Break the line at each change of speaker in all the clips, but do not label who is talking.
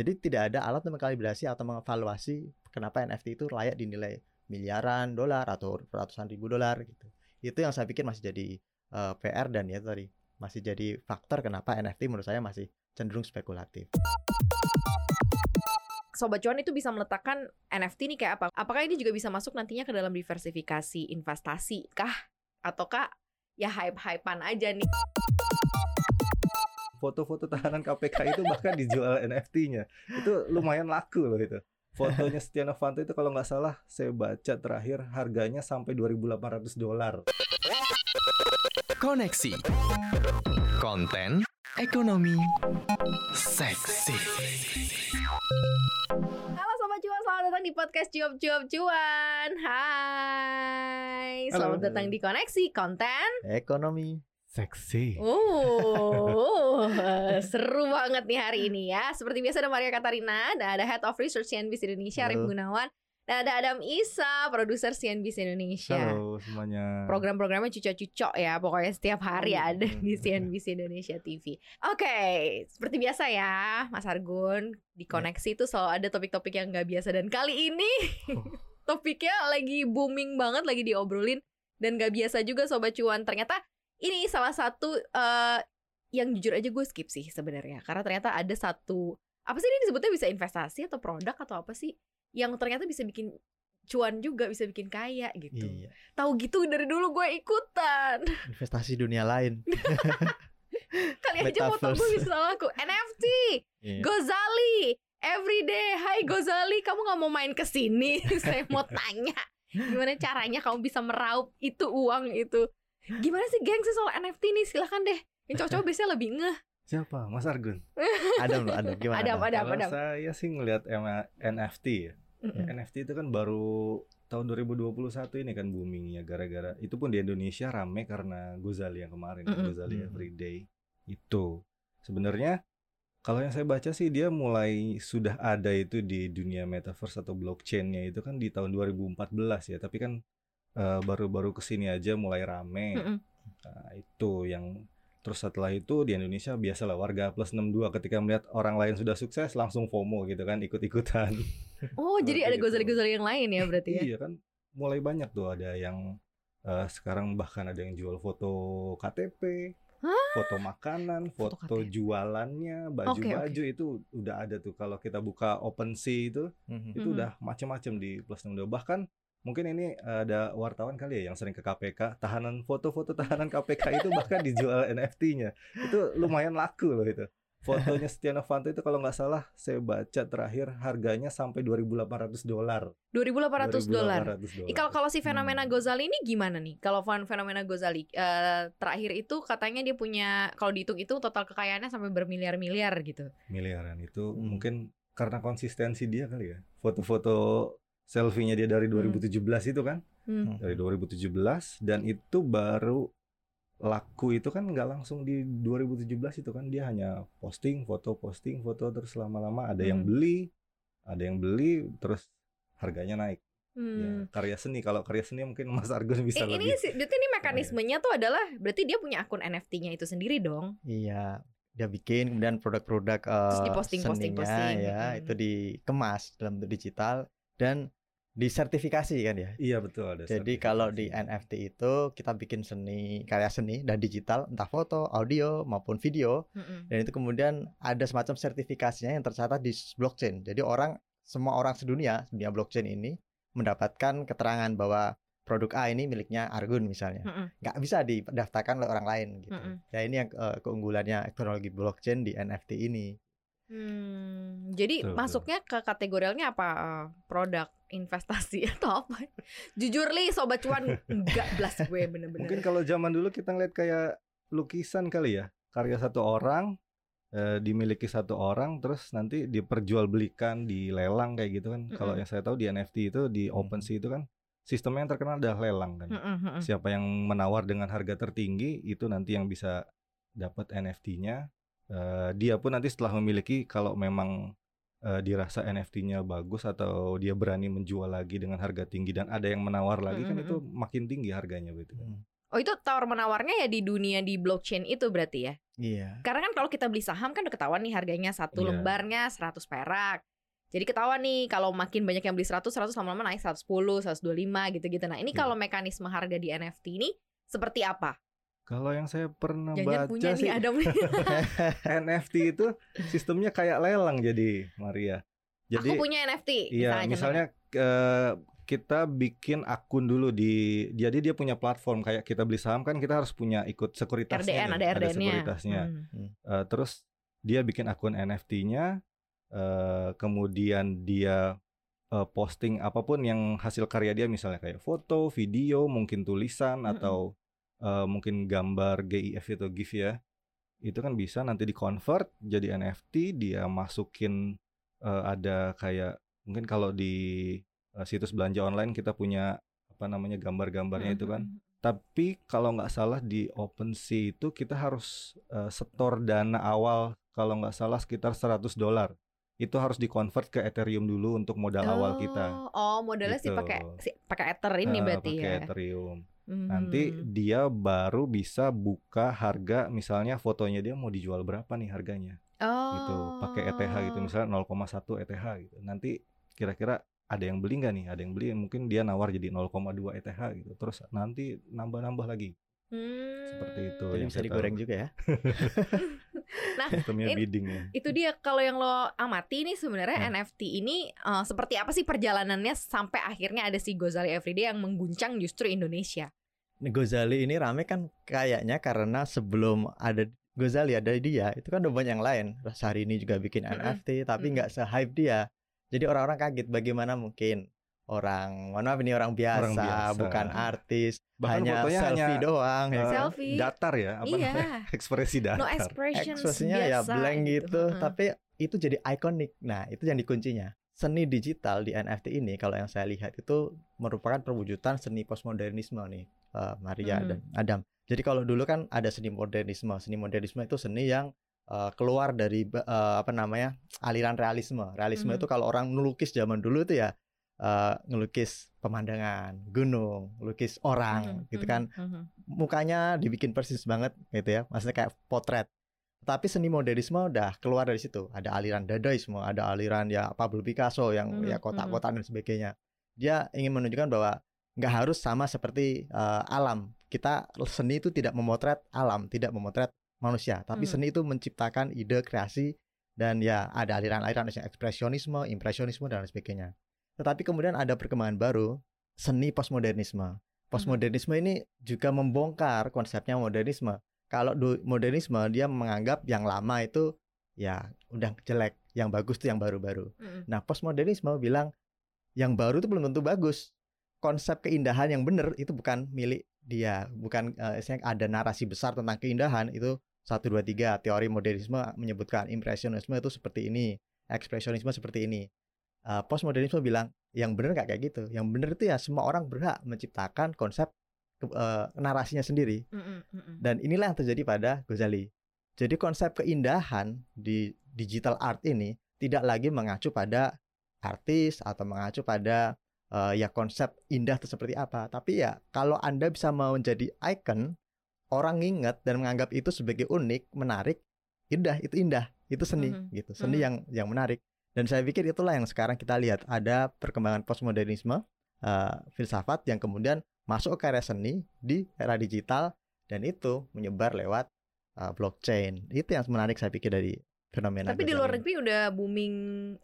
Jadi tidak ada alat mengkalibrasi atau mengevaluasi kenapa NFT itu layak dinilai miliaran dolar atau ratusan ribu dolar gitu. Itu yang saya pikir masih jadi uh, eh, PR dan ya tadi masih jadi faktor kenapa NFT menurut saya masih cenderung spekulatif.
Sobat Cuan itu bisa meletakkan NFT ini kayak apa? Apakah ini juga bisa masuk nantinya ke dalam diversifikasi investasi kah? Ataukah ya hype-hypean aja nih?
Foto-foto tahanan KPK itu bahkan dijual NFT-nya. Itu lumayan laku loh itu. Fotonya Setia Novanto itu kalau nggak salah saya baca terakhir harganya sampai 2.800 dolar.
Koneksi Konten Ekonomi Seksi
Halo Sobat Cuan, selamat datang di podcast Cuap Cuap Cuan Hai, selamat Halo. datang di Koneksi Konten
Ekonomi
Seksi.
Oh, seru banget nih hari ini ya. Seperti biasa ada Maria Katarina, dan ada Head of Research CNBC Indonesia, Arif Gunawan. Dan ada Adam Isa, produser CNBC Indonesia.
Halo semuanya.
Program-programnya cucok-cucok ya, pokoknya setiap hari oh, ada di CNBC Indonesia TV. Oke, okay, seperti biasa ya, Mas Argun. Di ya. koneksi itu selalu ada topik-topik yang nggak biasa. Dan kali ini oh. topiknya lagi booming banget, lagi diobrolin. Dan nggak biasa juga Sobat Cuan. Ternyata ini salah satu uh, yang jujur aja gue skip sih sebenarnya karena ternyata ada satu apa sih ini disebutnya bisa investasi atau produk atau apa sih yang ternyata bisa bikin cuan juga bisa bikin kaya gitu. Iya. Tahu gitu dari dulu gue ikutan.
Investasi dunia lain.
Kali aja mau gue bisa laku NFT, iya. Gozali, everyday. Hai Gozali, kamu nggak mau main ke sini? Saya mau tanya, gimana caranya kamu bisa meraup itu uang itu? Gimana sih geng sih soal NFT nih? Silahkan deh. Yang cowok-cowok biasanya lebih ngeh.
Siapa? Mas Argun.
Adam loh, Adam. Gimana?
Adam, Adam,
Adam. Adam. Saya sih ngelihat NFT ya. Mm -mm. NFT itu kan baru tahun 2021 ini kan boomingnya gara-gara itu pun di Indonesia rame karena Gozali yang kemarin mm -mm. Gozali Everyday itu sebenarnya kalau yang saya baca sih dia mulai sudah ada itu di dunia metaverse atau blockchainnya itu kan di tahun 2014 ya tapi kan uh, baru-baru ke sini aja mulai rame. Mm -mm. Nah, itu yang terus setelah itu di Indonesia biasalah warga plus 62 ketika melihat orang lain sudah sukses langsung FOMO gitu kan ikut-ikutan.
Oh, jadi ada gitu. gozali-gozali yang lain ya berarti ya?
Iya kan mulai banyak tuh ada yang uh, sekarang bahkan ada yang jual foto KTP, Hah? foto makanan, foto, foto jualannya, baju-baju okay, okay. itu udah ada tuh. Kalau kita buka OpenSea itu, mm -hmm. itu udah macam-macam di plus 62. Bahkan Mungkin ini ada wartawan kali ya yang sering ke KPK, tahanan foto-foto tahanan KPK itu bahkan dijual NFT-nya. Itu lumayan laku loh itu. Fotonya Setia Novanto itu kalau nggak salah saya baca terakhir harganya sampai 2.800 dolar.
2.800 dolar. Kalau kalau si fenomena hmm. Gozali ini gimana nih? Kalau fenomena Gozali uh, terakhir itu katanya dia punya kalau dihitung itu total kekayaannya sampai bermiliar-miliar gitu.
Miliaran itu hmm. mungkin karena konsistensi dia kali ya. Foto-foto selfie-nya dia dari 2017 hmm. itu kan hmm. dari 2017 dan itu baru laku itu kan nggak langsung di 2017 itu kan dia hanya posting foto posting foto terus lama-lama ada hmm. yang beli ada yang beli terus harganya naik ya, hmm. ya, karya seni kalau karya seni mungkin Mas Argus bisa
eh, lebih ini berarti ini mekanismenya tuh adalah berarti dia punya akun NFT-nya itu sendiri dong
iya dia bikin kemudian produk-produk uh,
diposting, posting, posting.
ya hmm. itu dikemas dalam bentuk digital dan disertifikasi kan ya.
Iya betul
ada. Jadi kalau di NFT itu kita bikin seni karya seni dan digital entah foto, audio maupun video mm-hmm. dan itu kemudian ada semacam sertifikasinya yang tercatat di blockchain. Jadi orang semua orang sedunia dunia blockchain ini mendapatkan keterangan bahwa produk A ini miliknya Argun misalnya, mm-hmm. nggak bisa didaftarkan oleh orang lain gitu. Mm-hmm. Ya ini yang uh, keunggulannya teknologi blockchain di NFT ini.
Hmm, jadi betul, masuknya ke kategorialnya apa? Uh, produk investasi atau apa? Jujur li sobat cuan enggak belas gue bener-bener.
Mungkin kalau zaman dulu kita ngeliat kayak lukisan kali ya, karya satu orang eh, dimiliki satu orang terus nanti diperjualbelikan di lelang kayak gitu kan. Mm -hmm. Kalau yang saya tahu di NFT itu di OpenSea itu kan sistemnya yang terkenal adalah lelang kan. Mm -hmm. Siapa yang menawar dengan harga tertinggi itu nanti yang bisa dapat NFT-nya uh, dia pun nanti setelah memiliki kalau memang uh, dirasa NFT-nya bagus atau dia berani menjual lagi dengan harga tinggi dan ada yang menawar lagi mm -hmm. kan itu makin tinggi harganya begitu kan. Mm.
Oh itu tawar menawarnya ya di dunia di blockchain itu berarti ya?
Iya.
Karena kan kalau kita beli saham kan udah ketahuan nih harganya satu
Iya.
lembarnya 100 perak. Jadi ketahuan nih kalau makin banyak yang beli 100, 100 lama-lama naik 110, 125 gitu-gitu. Nah ini
Iya.
kalau mekanisme harga di NFT ini seperti apa?
Kalau yang saya pernah
Jangan
baca
punya
sih
nih Adam.
NFT itu sistemnya kayak lelang jadi Maria. Jadi
Aku punya NFT.
Iya, misalnya eh, kita bikin akun dulu di jadi dia punya platform kayak kita beli saham kan kita harus punya ikut sekuritasnya
RDN
nih,
ada RDN-nya.
sekuritasnya.
Hmm.
Eh, terus dia bikin akun NFT-nya eh, kemudian dia eh, posting apa pun yang hasil karya dia misalnya kayak foto, video, mungkin tulisan
Mm-mm.
atau eh, mungkin gambar GIF atau GIF ya. Itu kan bisa nanti di-convert jadi NFT, dia masukin eh, ada kayak mungkin kalau di eh, situs belanja online kita punya apa namanya gambar-gambarnya itu kan. Tapi kalau nggak salah di OpenSea itu kita harus eh, setor dana awal kalau nggak salah sekitar 100 dolar. Itu harus dikonvert ke Ethereum dulu untuk modal awal kita.
Oh, modalnya sih
Gitu.
pakai si, pakai Ether ini
Eh,
berarti
pakai
ya.
Ethereum.
Hmm.
Nanti dia baru bisa buka harga misalnya fotonya dia mau dijual berapa nih harganya
oh.
gitu. Pakai ETH gitu misalnya 0,1 ETH gitu. Nanti kira-kira ada yang beli nggak nih? Ada yang beli mungkin dia nawar jadi 0,2 ETH gitu. Terus nanti nambah-nambah lagi.
Hmm.
Seperti itu.
Jadi
yang
bisa
saya
digoreng
tahu.
juga ya.
Nah,
Sistemnya bidding ya.
itu dia kalau yang lo amati nih sebenarnya
Hmm.
NFT ini eh, seperti apa sih perjalanannya sampai akhirnya ada si Gozali Everyday yang mengguncang justru Indonesia.
Gozali ini rame kan kayaknya karena sebelum ada Gozali ada dia itu kan udah banyak yang lain. Sehari ini juga bikin
Mm-mm.
NFT tapi nggak se-hype dia. Jadi orang-orang kaget bagaimana mungkin orang mohon maaf ini orang biasa,
Orang biasa.
bukan artis,
Bahkan
hanya
fotonya
selfie
hanya,
doang ya.
Selfie.
datar ya apa
iya.
namanya ekspresi datar
No
Ekspresinya ya blank gitu,
Heeh.
tapi itu jadi ikonik. Nah, itu yang dikuncinya. Seni digital di NFT ini kalau yang saya lihat itu merupakan perwujudan seni postmodernisme nih, eh, Maria
Mhm.
dan Adam. Jadi kalau dulu kan ada seni modernisme. Seni modernisme itu seni yang eh, keluar dari eh, apa namanya? aliran realisme. Realisme
Mhm.
itu kalau orang ngelukis zaman dulu itu ya eh, ngelukis pemandangan, gunung, lukis orang
Mhm,
gitu
mhm,
kan
mhm.
mukanya dibikin persis banget gitu ya maksudnya kayak potret tapi seni modernisme udah keluar dari situ ada aliran dadaisme ada aliran ya Pablo Picasso yang
Mhm,
ya kotak-kotak dan sebagainya dia ingin menunjukkan bahwa nggak harus sama seperti eh, alam kita seni itu tidak memotret alam tidak memotret manusia tapi
Mhm.
seni itu menciptakan ide kreasi dan ya ada aliran-aliran misalnya ekspresionisme impresionisme dan lain sebagainya tetapi kemudian ada perkembangan baru seni postmodernisme Postmodernisme ini juga membongkar konsepnya modernisme. Kalau modernisme dia menganggap yang lama itu ya udah jelek, yang bagus itu yang baru-baru.
Mm-mm.
Nah, postmodernisme bilang yang baru itu belum tentu bagus. Konsep keindahan yang benar itu bukan milik dia, bukan istilahnya ada narasi besar tentang keindahan itu satu dua tiga teori modernisme menyebutkan impresionisme itu seperti ini, ekspresionisme seperti ini. Eh, postmodernisme bilang yang benar nggak kayak gitu. Yang benar itu ya semua orang berhak menciptakan konsep ke- eh, narasinya sendiri.
Mm-mm, mm-mm.
Dan inilah yang terjadi pada Ghazali. Jadi konsep keindahan di digital art ini tidak lagi mengacu pada artis atau mengacu pada eh, ya konsep indah itu seperti apa. Tapi ya kalau Anda bisa mau menjadi icon, orang nginget dan menganggap itu sebagai unik, menarik, indah, itu indah, itu seni
Mhm.
gitu. Seni
Mhm.
yang yang menarik. Dan saya pikir itulah yang sekarang kita lihat ada perkembangan postmodernisme, eh, filsafat yang kemudian masuk ke karya seni di era digital dan itu menyebar lewat uh, blockchain. Itu yang menarik saya pikir dari fenomena.
Tapi di luar negeri udah booming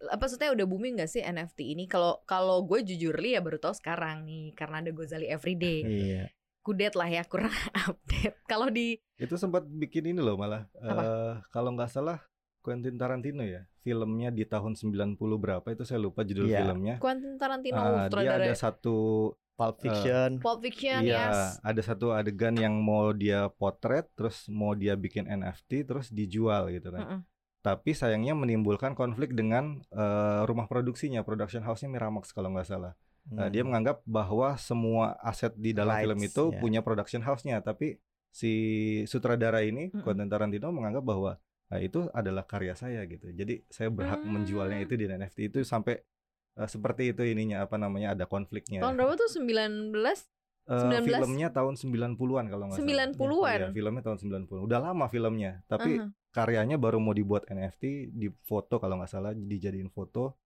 apa maksudnya udah booming gak sih NFT ini? Kalau kalau gue jujur li ya baru tahu sekarang nih karena ada Gozali Everyday.
Iya.
Kudet lah ya kurang update. Kalau di
Itu sempat bikin ini loh malah.
Apa?
eh, kalau nggak salah Quentin Tarantino ya, filmnya di tahun 90 berapa itu saya lupa judul
Iya.
filmnya.
Quentin Tarantino
Ah, dia ada satu
Pulp
Eh,
Fiction.
Pulp Fiction
Iya,
yes.
ada satu adegan yang mau dia potret, terus mau dia bikin NFT, terus dijual gitu kan.
Mm-mm.
Tapi sayangnya menimbulkan konflik dengan eh, rumah produksinya, production house-nya Miramax kalau nggak salah. Nah,
Hmm.
dia menganggap bahwa semua aset di dalam film
Rights,
itu
ya.
punya production house-nya, tapi si sutradara ini
Mm-mm.
Quentin Tarantino menganggap bahwa nah, itu adalah karya saya gitu. Jadi saya berhak
Hmm.
menjualnya itu di NFT itu sampai eh, seperti itu ininya apa namanya ada konfliknya.
Tahun berapa tuh 19
Uh,
19?
filmnya tahun 90-an kalau nggak salah.
90-an.
Iya, filmnya tahun 90. Udah lama filmnya, tapi
Uh-huh.
Karyanya baru mau dibuat NFT, di foto kalau nggak salah dijadiin foto.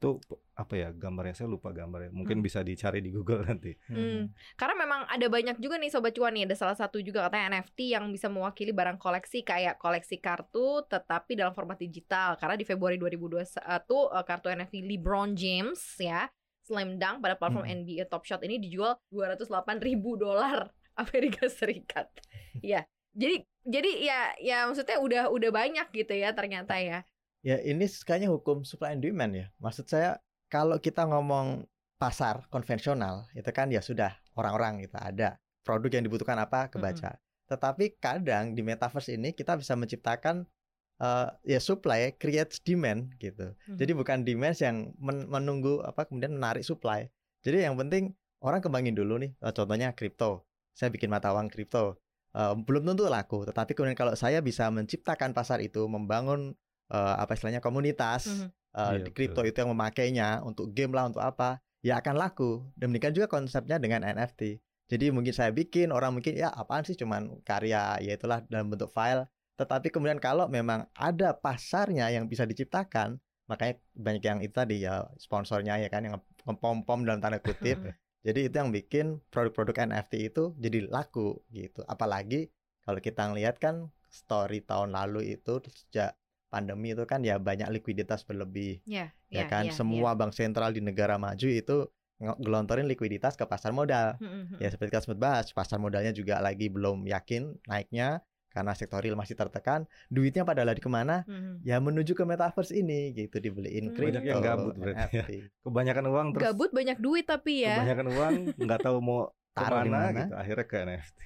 Tuh apa ya gambarnya saya lupa gambarnya. Mungkin
Hmm.
bisa dicari di Google nanti.
Hmm. Karena memang ada banyak juga nih sobat cuan nih, ada salah satu juga katanya NFT yang bisa mewakili barang koleksi kayak koleksi kartu tetapi dalam format digital. Karena di Februari 2021 eh, kartu NFT LeBron James ya, Slam Dunk pada platform
Hmm.
NBA Top Shot ini dijual 208 ribu dolar Amerika Serikat. ya. Jadi jadi ya ya maksudnya udah udah banyak gitu ya ternyata ya.
Ya ini kayaknya hukum supply and demand ya. Maksud saya kalau kita ngomong pasar konvensional itu kan ya sudah orang-orang gitu ada produk yang dibutuhkan apa kebaca. Tetapi kadang di metaverse ini kita bisa menciptakan eh, ya supply creates demand gitu.
Mhm.
Jadi bukan demand yang men- menunggu apa kemudian menarik supply. Jadi yang penting orang kembangin dulu nih. Eh, Contohnya kripto. Saya bikin mata uang kripto. Eh, belum tentu laku, tetapi kemudian kalau saya bisa menciptakan pasar itu, membangun eh, apa istilahnya komunitas
Mhm.
eh,
Iya,
di kripto itu yang memakainya untuk game lah untuk apa, ya akan laku. Demikian juga konsepnya dengan NFT. Jadi mungkin saya bikin orang mungkin ya apaan sih cuman karya ya itulah dalam bentuk file. Tetapi kemudian kalau memang ada pasarnya yang bisa diciptakan, makanya banyak yang itu tadi ya sponsornya ya kan yang pom-pom dalam tanda kutip. Jadi itu yang bikin produk-produk NFT itu jadi laku gitu. Apalagi kalau kita ngelihat kan story tahun lalu itu sejak pandemi itu kan ya banyak likuiditas berlebih.
Ya,
ya kan? semua bank sentral di negara maju itu nge- gelontorin likuiditas ke pasar modal.
Mhm,
Ya seperti kita sempat bahas, pasar modalnya juga lagi belum yakin naiknya karena sektor real masih tertekan. Duitnya pada lari ke mana?
mhm.
Ya menuju ke metaverse ini gitu dibeliin
Hmm.
kripto,
Banyak yang gabut berarti ya.
NFT.
Kebanyakan uang terus
Gabut banyak duit tapi ya.
kebanyakan uang nggak tahu mau
Taruh di mana?
gitu. Akhirnya ke NFT.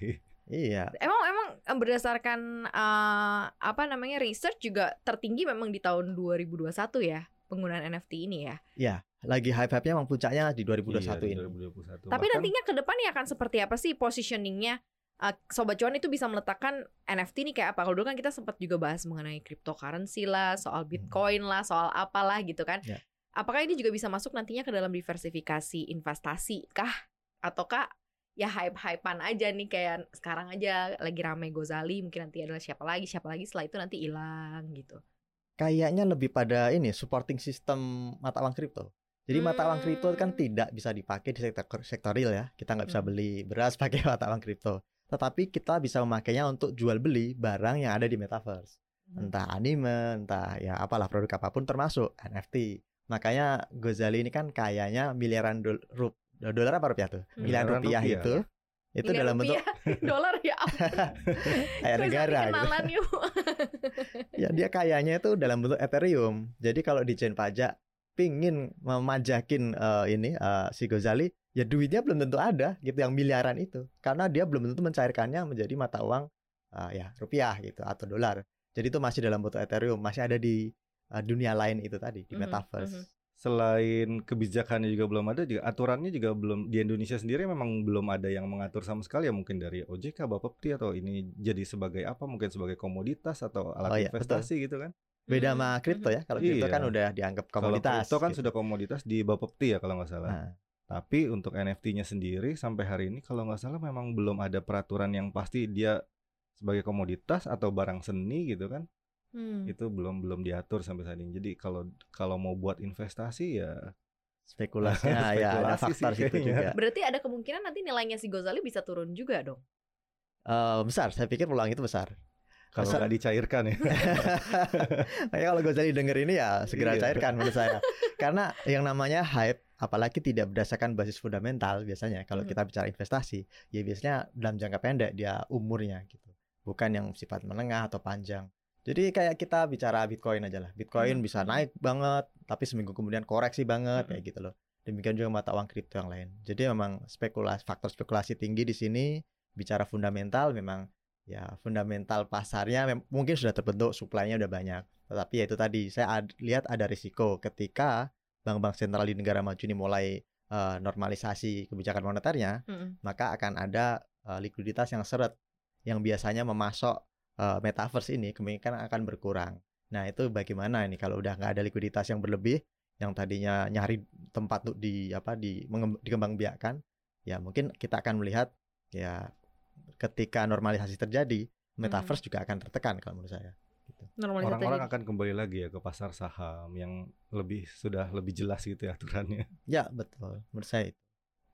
Iya,
Emang emang eh, berdasarkan eh, apa namanya research juga tertinggi memang di tahun 2021 ya penggunaan NFT ini ya.
lagi hype-hype-nya emang puncaknya di 2021
Iya, di
ini.
2021.
Tapi
Bahkan-
nantinya ke depannya akan seperti apa sih positioningnya? Eh, Sobat cuan itu bisa meletakkan NFT ini kayak apa? Kalau dulu kan kita sempat juga bahas mengenai cryptocurrency lah, soal Bitcoin lah, soal apalah gitu kan.
Ya.
Apakah ini juga bisa masuk nantinya ke dalam diversifikasi investasi kah? Ataukah ya hype-hypean aja nih kayak sekarang aja lagi rame Gozali mungkin nanti adalah siapa lagi siapa lagi setelah itu nanti hilang gitu.
Kayaknya lebih pada ini supporting sistem mata uang kripto. Jadi mata uang kripto kan
Hmm.
tidak bisa dipakai di sektor sektor real ya. Kita nggak bisa
Hmm.
beli beras pakai mata uang kripto. Tetapi kita bisa memakainya untuk jual beli barang yang ada di metaverse.
Hmm.
Entah anime, entah ya apalah produk apa pun termasuk NFT. Makanya Gozali ini kan kayaknya miliaran dol rup- dolar apa rupiah tuh?
Hmm.
Miliaran rupiah,
rupiah.
itu itu
Miliar
dalam bentuk
dolar ya
kayak negara gitu.
kenalan yuk.
Ya dia kayaknya itu dalam bentuk Ethereum. Jadi kalau dijen pajak pingin memajakin eh, ini eh, si Gozali, ya duitnya belum tentu ada gitu yang miliaran itu. Karena dia belum tentu mencairkannya menjadi mata uang eh, ya rupiah gitu atau dolar. Jadi itu masih dalam bentuk Ethereum, masih ada di eh, dunia lain itu tadi di
Mhm,
metaverse.
mhm.
selain kebijakannya juga belum ada juga aturannya juga belum di Indonesia sendiri memang belum ada yang mengatur sama sekali ya mungkin dari OJK Bapepti atau ini jadi sebagai apa mungkin sebagai komoditas atau alat
Oh iya,
investasi gitu kan
Beda
Mhm,
sama kripto
mhm.
ya. Kalau kripto
Iya.
kan udah dianggap komoditas.
kalau itu kan
gitu.
sudah komoditas di Bapepti ya kalau nggak salah
Nah,
tapi untuk NFT-nya sendiri sampai hari ini kalau nggak salah memang belum ada peraturan yang pasti dia sebagai komoditas atau barang seni gitu kan
Hmm.
itu belum belum diatur sampai saat ini jadi kalau kalau mau buat investasi ya
spekulasinya ya ada
Spekulasi sih
faktor situ
kayaknya.
juga.
Berarti ada kemungkinan nanti nilainya si Gozali bisa turun juga dong.
Eh, besar, saya pikir peluang itu besar.
Kalau nggak dicairkan ya
Makanya kalau Gozali denger ini ya segera
Iya.
cairkan menurut saya. Karena yang namanya hype apalagi tidak berdasarkan basis fundamental biasanya kalau
Hmm.
kita bicara investasi ya biasanya dalam jangka pendek dia umurnya gitu. Bukan yang sifat menengah atau panjang. Jadi kayak kita bicara Bitcoin aja lah. Bitcoin
Hmm.
bisa naik banget tapi seminggu kemudian koreksi banget
Hmm.
kayak gitu loh. Demikian juga mata uang kripto yang lain. Jadi memang spekulasi faktor spekulasi tinggi di sini bicara fundamental memang ya fundamental pasarnya mungkin sudah terbentuk supply-nya udah banyak. Tetapi ya itu tadi saya ad- lihat ada risiko ketika bank-bank sentral di negara maju ini mulai eh, normalisasi kebijakan moneternya
Mm-mm.
maka akan ada eh, likuiditas yang seret yang biasanya memasok eh, metaverse ini kemungkinan akan berkurang. Nah itu bagaimana ini? Kalau udah nggak ada likuiditas yang berlebih yang tadinya nyari tempat untuk di apa di dikembangbiakkan ya mungkin kita akan melihat ya ketika normalisasi terjadi metaverse hmm. juga akan tertekan kalau menurut saya.
Gitu. Orang-orang akan kembali lagi ya ke pasar saham yang lebih sudah lebih jelas gitu ya aturannya.
Ya betul menurut saya.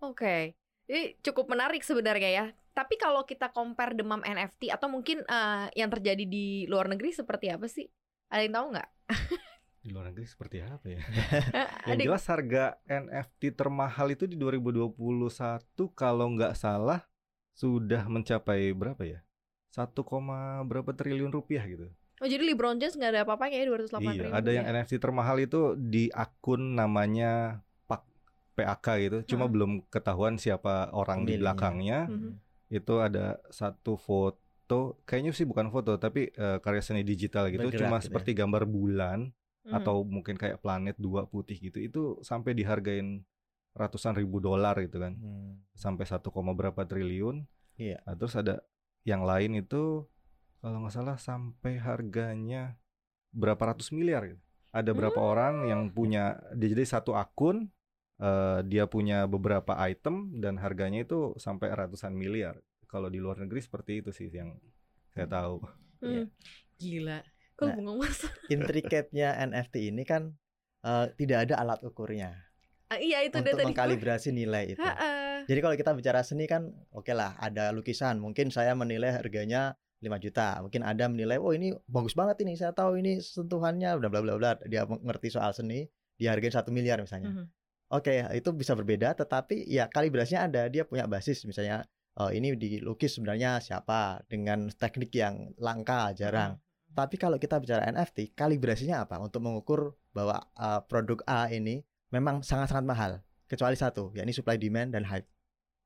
Oke, okay. ini cukup menarik sebenarnya ya. Tapi kalau kita compare demam NFT atau mungkin uh, yang terjadi di luar negeri seperti apa sih? Ada yang tahu nggak?
di luar negeri seperti apa ya? yang jelas harga NFT termahal itu di 2021 kalau nggak salah sudah mencapai berapa ya? 1, berapa triliun rupiah gitu.
Oh jadi LeBron James nggak ada apa-apanya ya 208
iya, triliun. ada yang ya? NFT termahal itu di akun namanya Pak PAK gitu. Cuma hmm. belum ketahuan siapa orang Pemilinya. di belakangnya. Hmm. Itu ada satu foto, kayaknya sih bukan foto tapi uh, karya seni digital gitu. Bergerak Cuma gitu ya. seperti ya? gambar bulan hmm. atau mungkin kayak planet dua putih gitu. Itu sampai dihargain ratusan ribu dolar gitu kan. Hmm. Sampai satu koma berapa triliun.
Iya.
Nah, terus ada yang lain itu kalau nggak salah sampai harganya berapa ratus miliar gitu. Ada berapa hmm. orang yang punya jadi satu akun uh, dia punya beberapa item dan harganya itu sampai ratusan miliar. Kalau di luar negeri seperti itu sih yang saya hmm. tahu.
Hmm. Ya. Gila. Kok nah, ngomong
Intrikatnya NFT ini kan uh, tidak ada alat ukurnya.
Uh, iya itu
untuk mengkalibrasi nilai itu. Ha -ha. Jadi kalau kita bicara seni kan oke okay lah ada lukisan mungkin saya menilai harganya 5 juta. Mungkin ada menilai, oh ini bagus banget ini, saya tahu ini sentuhannya, bla bla bla bla. Dia mengerti soal seni, dihargai satu miliar misalnya. Mm -hmm. Oke, okay, itu bisa berbeda, tetapi ya kalibrasinya ada. Dia punya basis misalnya, oh ini dilukis sebenarnya siapa dengan teknik yang langka, jarang. Mm -hmm. Tapi kalau kita bicara NFT, kalibrasinya apa untuk mengukur bahwa uh, produk A ini memang sangat-sangat mahal, kecuali satu, yakni supply demand dan hype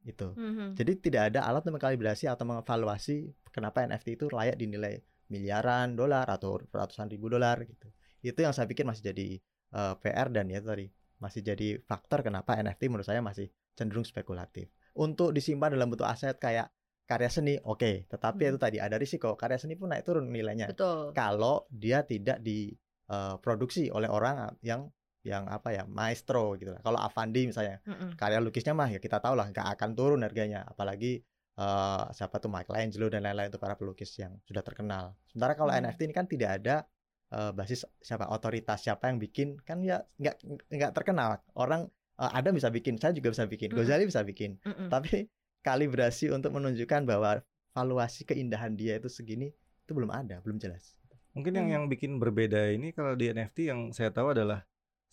itu. Mm-hmm. Jadi tidak ada alat untuk mengkalibrasi atau mengevaluasi kenapa NFT itu layak dinilai miliaran dolar atau ratusan ribu dolar gitu. Itu yang saya pikir masih jadi uh, eh, PR dan ya tadi masih jadi faktor kenapa NFT menurut saya masih cenderung spekulatif. Untuk disimpan dalam bentuk aset kayak karya seni oke, okay. tetapi hmm. itu tadi ada risiko karya seni pun naik turun nilainya.
Betul.
Kalau dia tidak diproduksi uh, oleh orang yang yang apa ya maestro gitu lah. Kalau Avandi misalnya mm-hmm. karya lukisnya mah ya kita tahu lah nggak akan turun harganya apalagi uh, siapa tuh Michelangelo dan lain-lain itu para pelukis yang sudah terkenal. Sementara kalau mm. NFT ini kan tidak ada uh, basis siapa otoritas siapa yang bikin kan ya nggak nggak terkenal orang uh, ada bisa bikin saya juga bisa bikin mm-hmm. Ghazali bisa bikin mm-hmm. tapi kalibrasi untuk menunjukkan bahwa valuasi keindahan dia itu segini itu belum ada belum jelas.
Mungkin yang mm. yang bikin berbeda ini kalau di NFT yang saya tahu adalah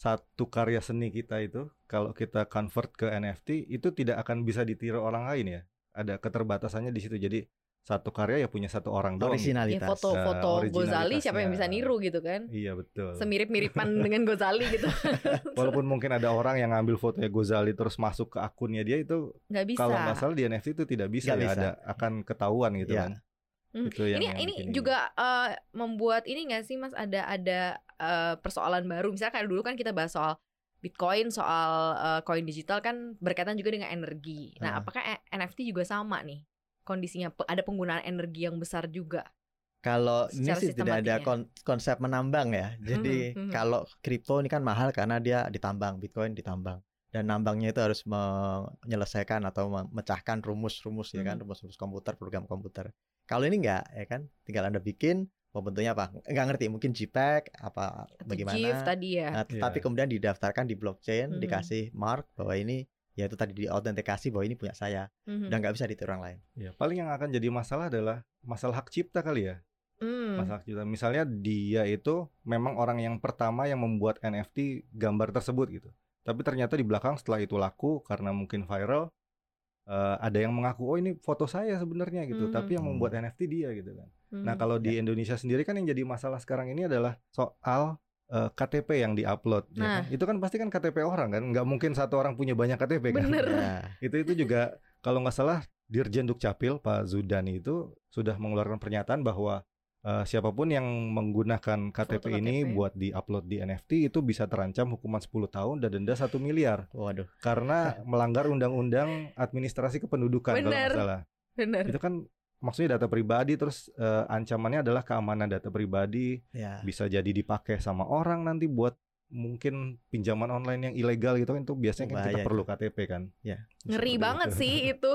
satu karya seni kita itu kalau kita convert ke NFT itu tidak akan bisa ditiru orang lain ya. Ada keterbatasannya di situ. Jadi satu karya ya punya satu orang doang.
Originalitas. Ya, foto-foto nah, Gozali siapa yang bisa niru gitu kan?
Iya betul.
Semirip-miripan dengan Gozali gitu.
Walaupun mungkin ada orang yang ngambil fotonya Gozali terus masuk ke akunnya dia itu
nggak bisa.
Kalau nggak salah di NFT itu tidak bisa Gak ya bisa. ada akan ketahuan gitu ya. kan.
Hmm. Itu yang, ini yang ini juga uh, membuat ini nggak sih Mas ada ada uh, persoalan baru misalnya kayak dulu kan kita bahas soal Bitcoin soal uh, koin digital kan berkaitan juga dengan energi. Nah, uh. apakah NFT juga sama nih kondisinya ada penggunaan energi yang besar juga?
Kalau ini sih tidak ada kon konsep menambang ya. Jadi mm -hmm. kalau kripto ini kan mahal karena dia ditambang, Bitcoin ditambang dan nambangnya itu harus menyelesaikan atau memecahkan rumus-rumus ya kan, hmm. rumus-rumus komputer, program komputer. Kalau ini enggak ya kan, tinggal Anda bikin mau bentuknya apa? Enggak ngerti, mungkin JPEG apa Atau bagaimana. GIF
tadi ya.
Nah, yeah. tapi kemudian didaftarkan di blockchain, hmm. dikasih mark bahwa ini ya itu tadi diautentikasi bahwa ini punya saya hmm. dan nggak bisa ditiru orang lain.
Ya, paling yang akan jadi masalah adalah masalah hak cipta kali ya. Hmm. Masalah hak cipta. Misalnya dia itu memang orang yang pertama yang membuat NFT gambar tersebut gitu. Tapi ternyata di belakang setelah itu laku karena mungkin viral uh, ada yang mengaku oh ini foto saya sebenarnya gitu, hmm. tapi yang membuat NFT dia gitu kan. Hmm. Nah, kalau di ya. Indonesia sendiri kan yang jadi masalah sekarang ini adalah soal uh, KTP yang diupload nah. ya kan? Itu kan pasti kan KTP orang kan, nggak mungkin satu orang punya banyak KTP kan.
Bener. Nah,
itu itu juga kalau nggak salah Dirjen Dukcapil Pak Zudani itu sudah mengeluarkan pernyataan bahwa uh, siapa pun yang menggunakan KTP Foto ini KTP. buat diupload di NFT itu bisa terancam hukuman 10 tahun dan denda satu miliar.
Waduh.
Karena melanggar undang-undang administrasi kependudukan
Bener.
kalau salah.
Benar.
Itu kan maksudnya data pribadi terus uh, ancamannya adalah keamanan data pribadi. Ya. Bisa jadi dipakai sama orang nanti buat mungkin pinjaman online yang ilegal gitu kan itu biasanya kan kita perlu KTP kan.
Ya.
Ngeri
Seperti
banget
itu.
sih itu.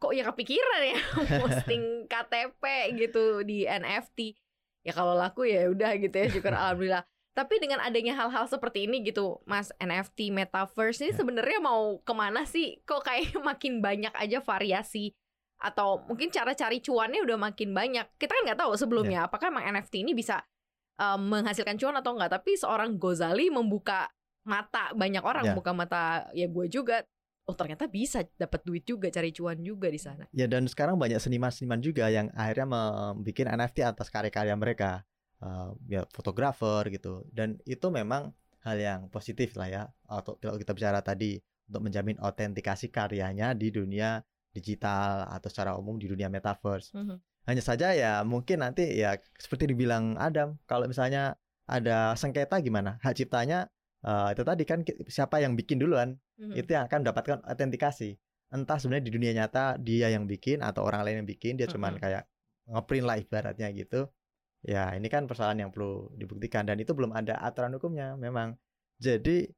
Kok ya kepikiran ya posting KTP gitu di NFT. Ya kalau laku ya udah gitu ya syukur alhamdulillah. Tapi dengan adanya hal-hal seperti ini gitu, Mas NFT Metaverse ini
Ya.
sebenarnya mau ke mana sih? Kok kayak makin banyak aja variasi atau mungkin cara cari cuannya udah makin banyak. Kita kan nggak tahu sebelumnya apakah emang NFT ini bisa um, menghasilkan cuan atau enggak. Tapi seorang Gozali membuka mata banyak orang,
Ya.
membuka mata ya gue juga. Oh ternyata bisa dapat duit juga, cari cuan juga di sana.
Ya dan sekarang banyak seniman-seniman juga yang akhirnya membuat NFT atas karya-karya mereka, Eh, ya fotografer gitu. Dan itu memang hal yang positif lah ya. Atau kalau kita bicara tadi untuk menjamin autentikasi karyanya di dunia digital atau secara umum di dunia metaverse.
Mhm.
Hanya saja ya mungkin nanti ya seperti dibilang Adam, kalau misalnya ada sengketa gimana? Hak ciptanya eh, itu tadi kan siapa yang bikin duluan
Mhm.
itu yang akan mendapatkan autentikasi. Entah sebenarnya di dunia nyata dia yang bikin atau orang lain yang bikin, dia cuman
Mm-mm.
kayak ngeprint lah ibaratnya gitu. Ya, ini kan persoalan yang perlu dibuktikan dan itu belum ada aturan hukumnya memang. Jadi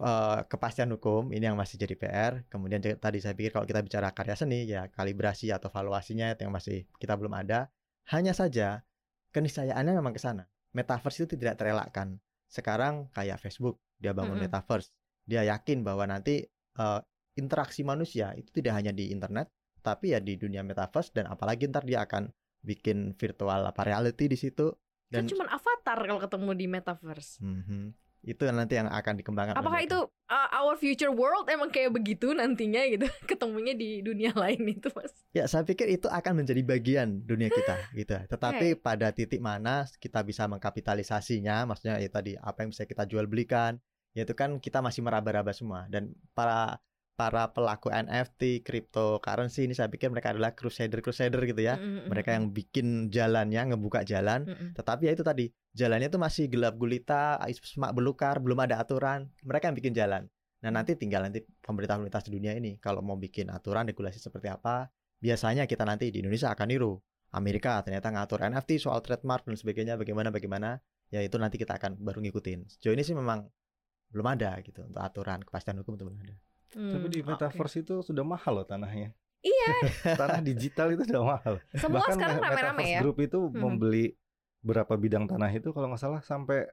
eh, kepastian hukum ini yang masih jadi PR. Kemudian tadi saya pikir kalau kita bicara karya seni ya kalibrasi atau valuasinya itu yang masih kita belum ada. Hanya saja keniscayaannya memang ke sana. Metaverse itu tidak terelakkan. Sekarang kayak Facebook dia bangun
Mm-mm.
metaverse. Dia yakin bahwa nanti eh, interaksi manusia itu tidak hanya di internet tapi ya di dunia metaverse dan apalagi ntar dia akan bikin virtual apa reality di situ
Kan
dan
cuma avatar kalau ketemu di metaverse.
Mhm. Itu nanti yang akan dikembangkan
Apakah itu uh, our future world emang kayak begitu nantinya gitu ketemunya di dunia lain itu mas?
Ya, saya pikir itu akan menjadi bagian dunia kita gitu. Tetapi pada titik mana kita bisa mengkapitalisasinya, maksudnya ya tadi apa yang bisa kita jual belikan, yaitu kan kita masih meraba-raba semua dan para para pelaku NFT, cryptocurrency ini saya pikir mereka adalah crusader-crusader gitu ya.
Mm-mm,
Mereka yang bikin jalannya, ngebuka jalan,
mm-mm.
tetapi ya itu tadi, jalannya itu masih gelap gulita, semak belukar, belum ada aturan. Mereka yang bikin jalan. Nah, nanti tinggal nanti pemerintah-pemerintah dunia ini kalau mau bikin aturan regulasi seperti apa, biasanya kita nanti di Indonesia akan niru. Amerika ternyata ngatur NFT soal trademark dan sebagainya bagaimana bagaimana, ya itu nanti kita akan baru ngikutin. Sejauh ini sih memang belum ada gitu untuk aturan kepastian hukum itu belum ada.
Tapi di
Hmm,
metaverse itu sudah mahal loh tanahnya.
Iya.
Tanah digital itu sudah mahal.
Semua
Bahkan
sekarang
Me-
rame-rame
Metaverse
ya.
Group itu
Mhm.
membeli berapa bidang tanah itu kalau nggak salah sampai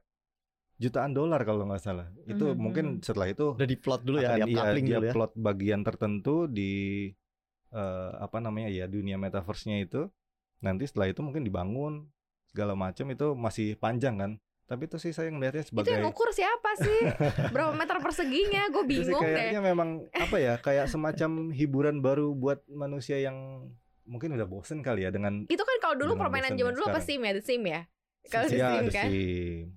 jutaan dolar kalau nggak salah. Itu
Mhm,
mungkin
mhm.
setelah itu
Udah di plot dulu ya,
akan
dia
iya, dia
dulu ya.
plot bagian tertentu di eh, apa namanya ya dunia metaverse-nya itu. Nanti setelah itu mungkin dibangun segala macam itu masih panjang kan. Tapi itu sih saya ngelihatnya
Itu
sebagai
yang ukur siapa sih? Berapa meter perseginya? Gue
itu sih
bingung deh.
kayaknya memang apa ya kayak semacam hiburan baru buat manusia yang mungkin udah bosen kali ya dengan
Itu kan kalau dulu permainan zaman dulu apa sim ya? The sim ya? Kalau The
ya
Sim kan.
sih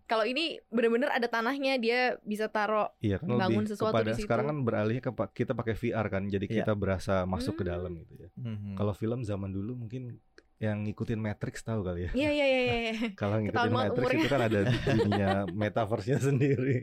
Kalau ini bener-bener ada tanahnya dia bisa taruh
iya kan
Bangun
lebih
sesuatu
kepada
di situ.
sekarang kan beralih ke kita pakai VR kan jadi
Iya.
kita berasa masuk ke
Hmm.
dalam gitu ya
Mhm.
kalau film zaman dulu mungkin yang ngikutin Matrix tahu kali ya
Iya iya iya iya. iya.
kalau
Ketahuan
ngikutin
banget
Matrix
umurnya.
itu kan ada dunia metaverse-nya sendiri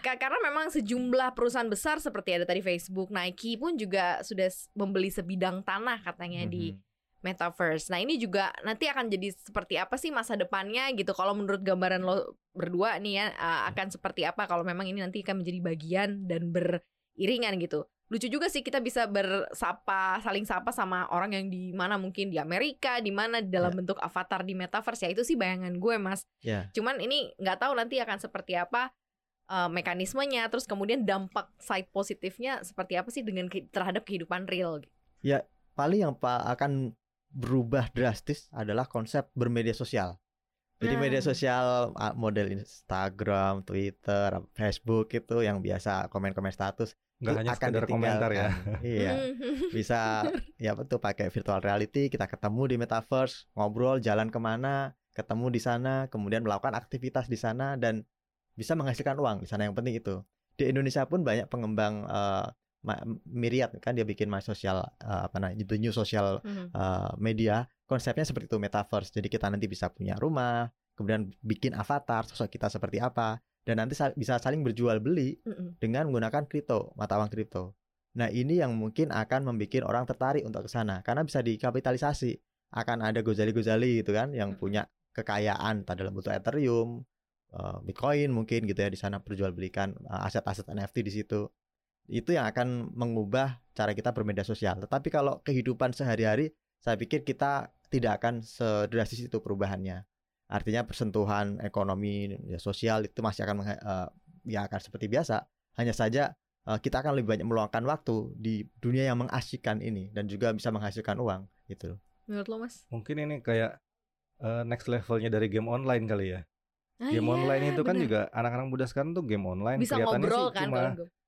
Ka- Karena memang sejumlah perusahaan besar seperti ada tadi Facebook, Nike pun juga sudah membeli sebidang tanah katanya di
Mhm.
metaverse. Nah, ini juga nanti akan jadi seperti apa sih masa depannya gitu. Kalau menurut gambaran lo berdua nih ya uh, akan seperti apa kalau memang ini nanti akan menjadi bagian dan beriringan gitu. Lucu juga sih kita bisa bersapa, saling sapa sama orang yang di mana mungkin di Amerika, di mana dalam
Ya.
bentuk avatar di metaverse ya itu sih bayangan gue, Mas.
Ya.
Cuman ini nggak tahu nanti akan seperti apa uh, mekanismenya, terus kemudian dampak side positifnya seperti apa sih dengan ke- terhadap kehidupan real.
paling yang pak akan berubah drastis adalah konsep bermedia sosial. Jadi
Nah.
media sosial ah, model Instagram, Twitter, Facebook itu yang biasa komen-komen status itu
hanya
akan
sekedar komentar ya
ditinggalkan. iya, bisa ya betul pakai virtual reality kita ketemu di metaverse, ngobrol, jalan ke mana, ketemu di sana, kemudian melakukan aktivitas di sana dan bisa menghasilkan uang di sana yang penting itu. Di Indonesia pun banyak pengembang eh, ma- Myriad kan dia bikin my social eh, apa namanya the new social uh, media konsepnya seperti itu metaverse jadi kita nanti bisa punya rumah kemudian bikin avatar sosok kita seperti apa dan nanti sa- bisa saling berjual beli
Mhm.
dengan menggunakan kripto mata uang kripto nah ini yang mungkin akan membuat orang tertarik untuk ke sana karena bisa dikapitalisasi akan ada gozali-gozali gitu kan yang
Mm.
punya kekayaan entah dalam bentuk ethereum uh, Bitcoin mungkin gitu ya di sana perjualbelikan uh, aset-aset NFT di situ. Itu yang akan mengubah cara kita bermedia sosial. Tetapi kalau kehidupan sehari-hari saya pikir kita tidak akan sedrastis itu perubahannya. Artinya persentuhan ekonomi ya, sosial itu masih akan uh, ya akan seperti biasa. Hanya saja uh, kita akan lebih banyak meluangkan waktu di dunia yang mengasyikkan ini dan juga bisa menghasilkan uang gitu.
Menurut lo mas?
Mungkin ini kayak uh, next levelnya dari game online kali ya.
Ah,
game
iya,
online itu kan
bener.
juga anak-anak muda sekarang tuh game online
bisa
kelihatannya
ngobrol
sih
kan
cuma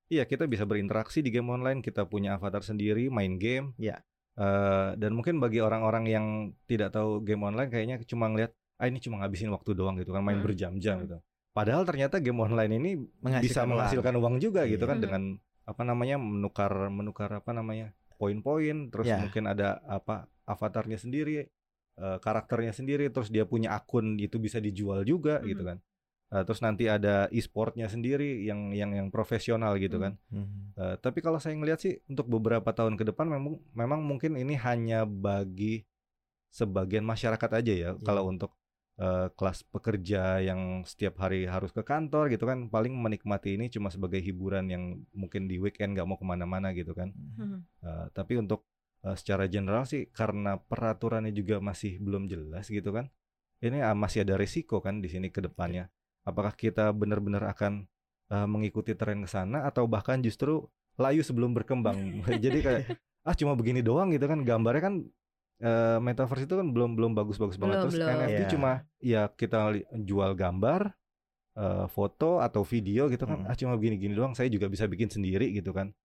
iya kita bisa berinteraksi di game online kita punya avatar sendiri main game
Iya.
Eh, dan mungkin bagi orang-orang yang tidak tahu game online kayaknya cuma ngeliat ah ini cuma ngabisin waktu doang gitu kan main
Hmm.
berjam-jam
Hmm.
gitu padahal ternyata game online ini bisa
Menghasilkan uang.
menghasilkan uang juga gitu
Iya.
kan dengan apa namanya menukar menukar apa namanya poin-poin terus
Ya.
mungkin ada apa avatarnya sendiri eh, karakternya sendiri terus dia punya akun itu bisa dijual juga gitu
Mhm.
kan Eh, terus nanti ada e-sportnya sendiri yang yang yang profesional gitu
Mhm.
kan
Hmm.
Eh, tapi kalau saya ngelihat sih untuk beberapa tahun ke depan memang memang mungkin ini hanya bagi sebagian masyarakat aja ya
Iya.
kalau untuk eh, kelas pekerja yang setiap hari harus ke kantor gitu kan paling menikmati ini cuma sebagai hiburan yang mungkin di weekend nggak mau ke mana-mana gitu kan
Hmm.
Eh, tapi untuk eh, secara general sih karena peraturannya juga masih belum jelas gitu kan ini ah, masih ada risiko kan di sini ke depannya apakah kita benar-benar akan eh, mengikuti tren ke sana atau bahkan justru layu sebelum berkembang jadi kayak ah cuma begini doang gitu kan gambarnya kan eh, metaverse itu kan belum belum bagus-bagus banget
Belum,
terus
belum.
NFT
Iya.
cuma ya kita jual gambar eh, foto atau video gitu kan
Hmm.
ah cuma begini-gini doang saya juga bisa bikin sendiri gitu kan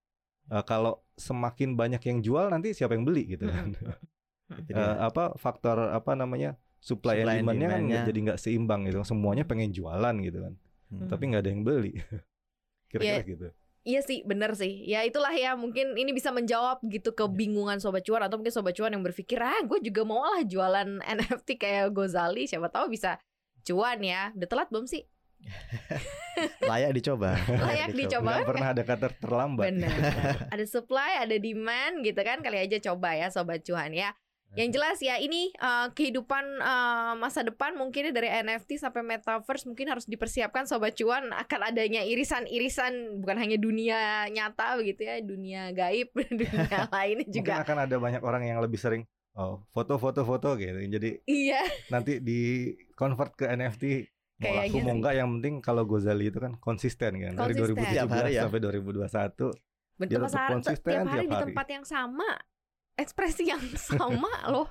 Eh, kalau semakin banyak yang jual nanti siapa yang beli gitu kan
dia.
apa faktor apa namanya supply,
Supply and
and demand-nya kan jadi nggak seimbang gitu semuanya pengen jualan gitu kan
Hmm.
tapi nggak ada yang beli kira-kira
Iya.
gitu
Iya sih, bener sih. Ya itulah ya, mungkin ini bisa menjawab gitu kebingungan Sobat Cuan Atau mungkin Sobat Cuan yang berpikir, ah gue juga mau lah jualan NFT kayak Gozali Siapa tahu bisa cuan ya Udah telat belum sih?
layak dicoba.
Layak dicoba.
nggak pernah ada kata terlambat
Bener Ada supply, ada demand gitu kan Kali aja coba ya Sobat Cuan ya Yang jelas ya ini eh, kehidupan eh, masa depan mungkin dari NFT sampai metaverse mungkin harus dipersiapkan sobat cuan akan adanya irisan-irisan bukan hanya dunia nyata begitu ya dunia gaib dunia lainnya
mungkin
juga
akan ada banyak orang yang lebih sering oh foto-foto foto gitu jadi
iya
nanti di convert ke NFT mau
Kayak
laku
gitu.
mau enggak yang penting kalau Gozali itu kan konsisten kan dari
Konsisten.
2017
Tiap hari ya.
sampai 2021
betul
Dia tetap konsisten
tiap hari
tiap
di
hari.
tempat yang sama ekspresi yang sama loh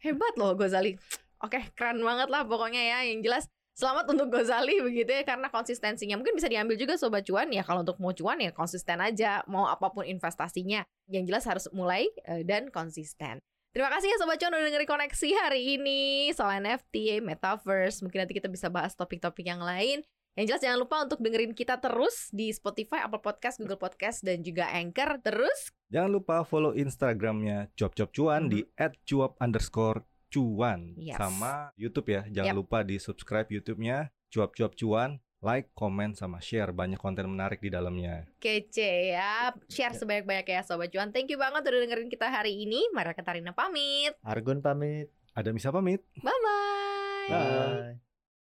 hebat loh Gozali oke keren banget lah pokoknya ya yang jelas Selamat untuk Gozali begitu ya karena konsistensinya mungkin bisa diambil juga sobat cuan ya kalau untuk mau cuan ya konsisten aja mau apa pun investasinya yang jelas harus mulai eh, dan konsisten. Terima kasih ya Sobat Cuan udah dengerin koneksi hari ini soal NFT, Metaverse. Mungkin nanti kita bisa bahas topik-topik yang lain. Yang jelas jangan lupa untuk dengerin kita terus di Spotify, Apple Podcast, Google Podcast, dan juga Anchor. Terus
jangan lupa follow Instagramnya cuap-cuap cuan di @cuap underscore cuan
Yes.
sama YouTube ya jangan
Yap.
lupa di subscribe YouTube-nya cuap-cuap cuan like, komen, sama share banyak konten menarik di dalamnya
kece ya. Share sebanyak-banyak ya Sobat Cuan. Thank you banget udah dengerin kita hari ini. Mara Katarina pamit.
Argun pamit.
ada Misa pamit
Bye-bye.
Bye.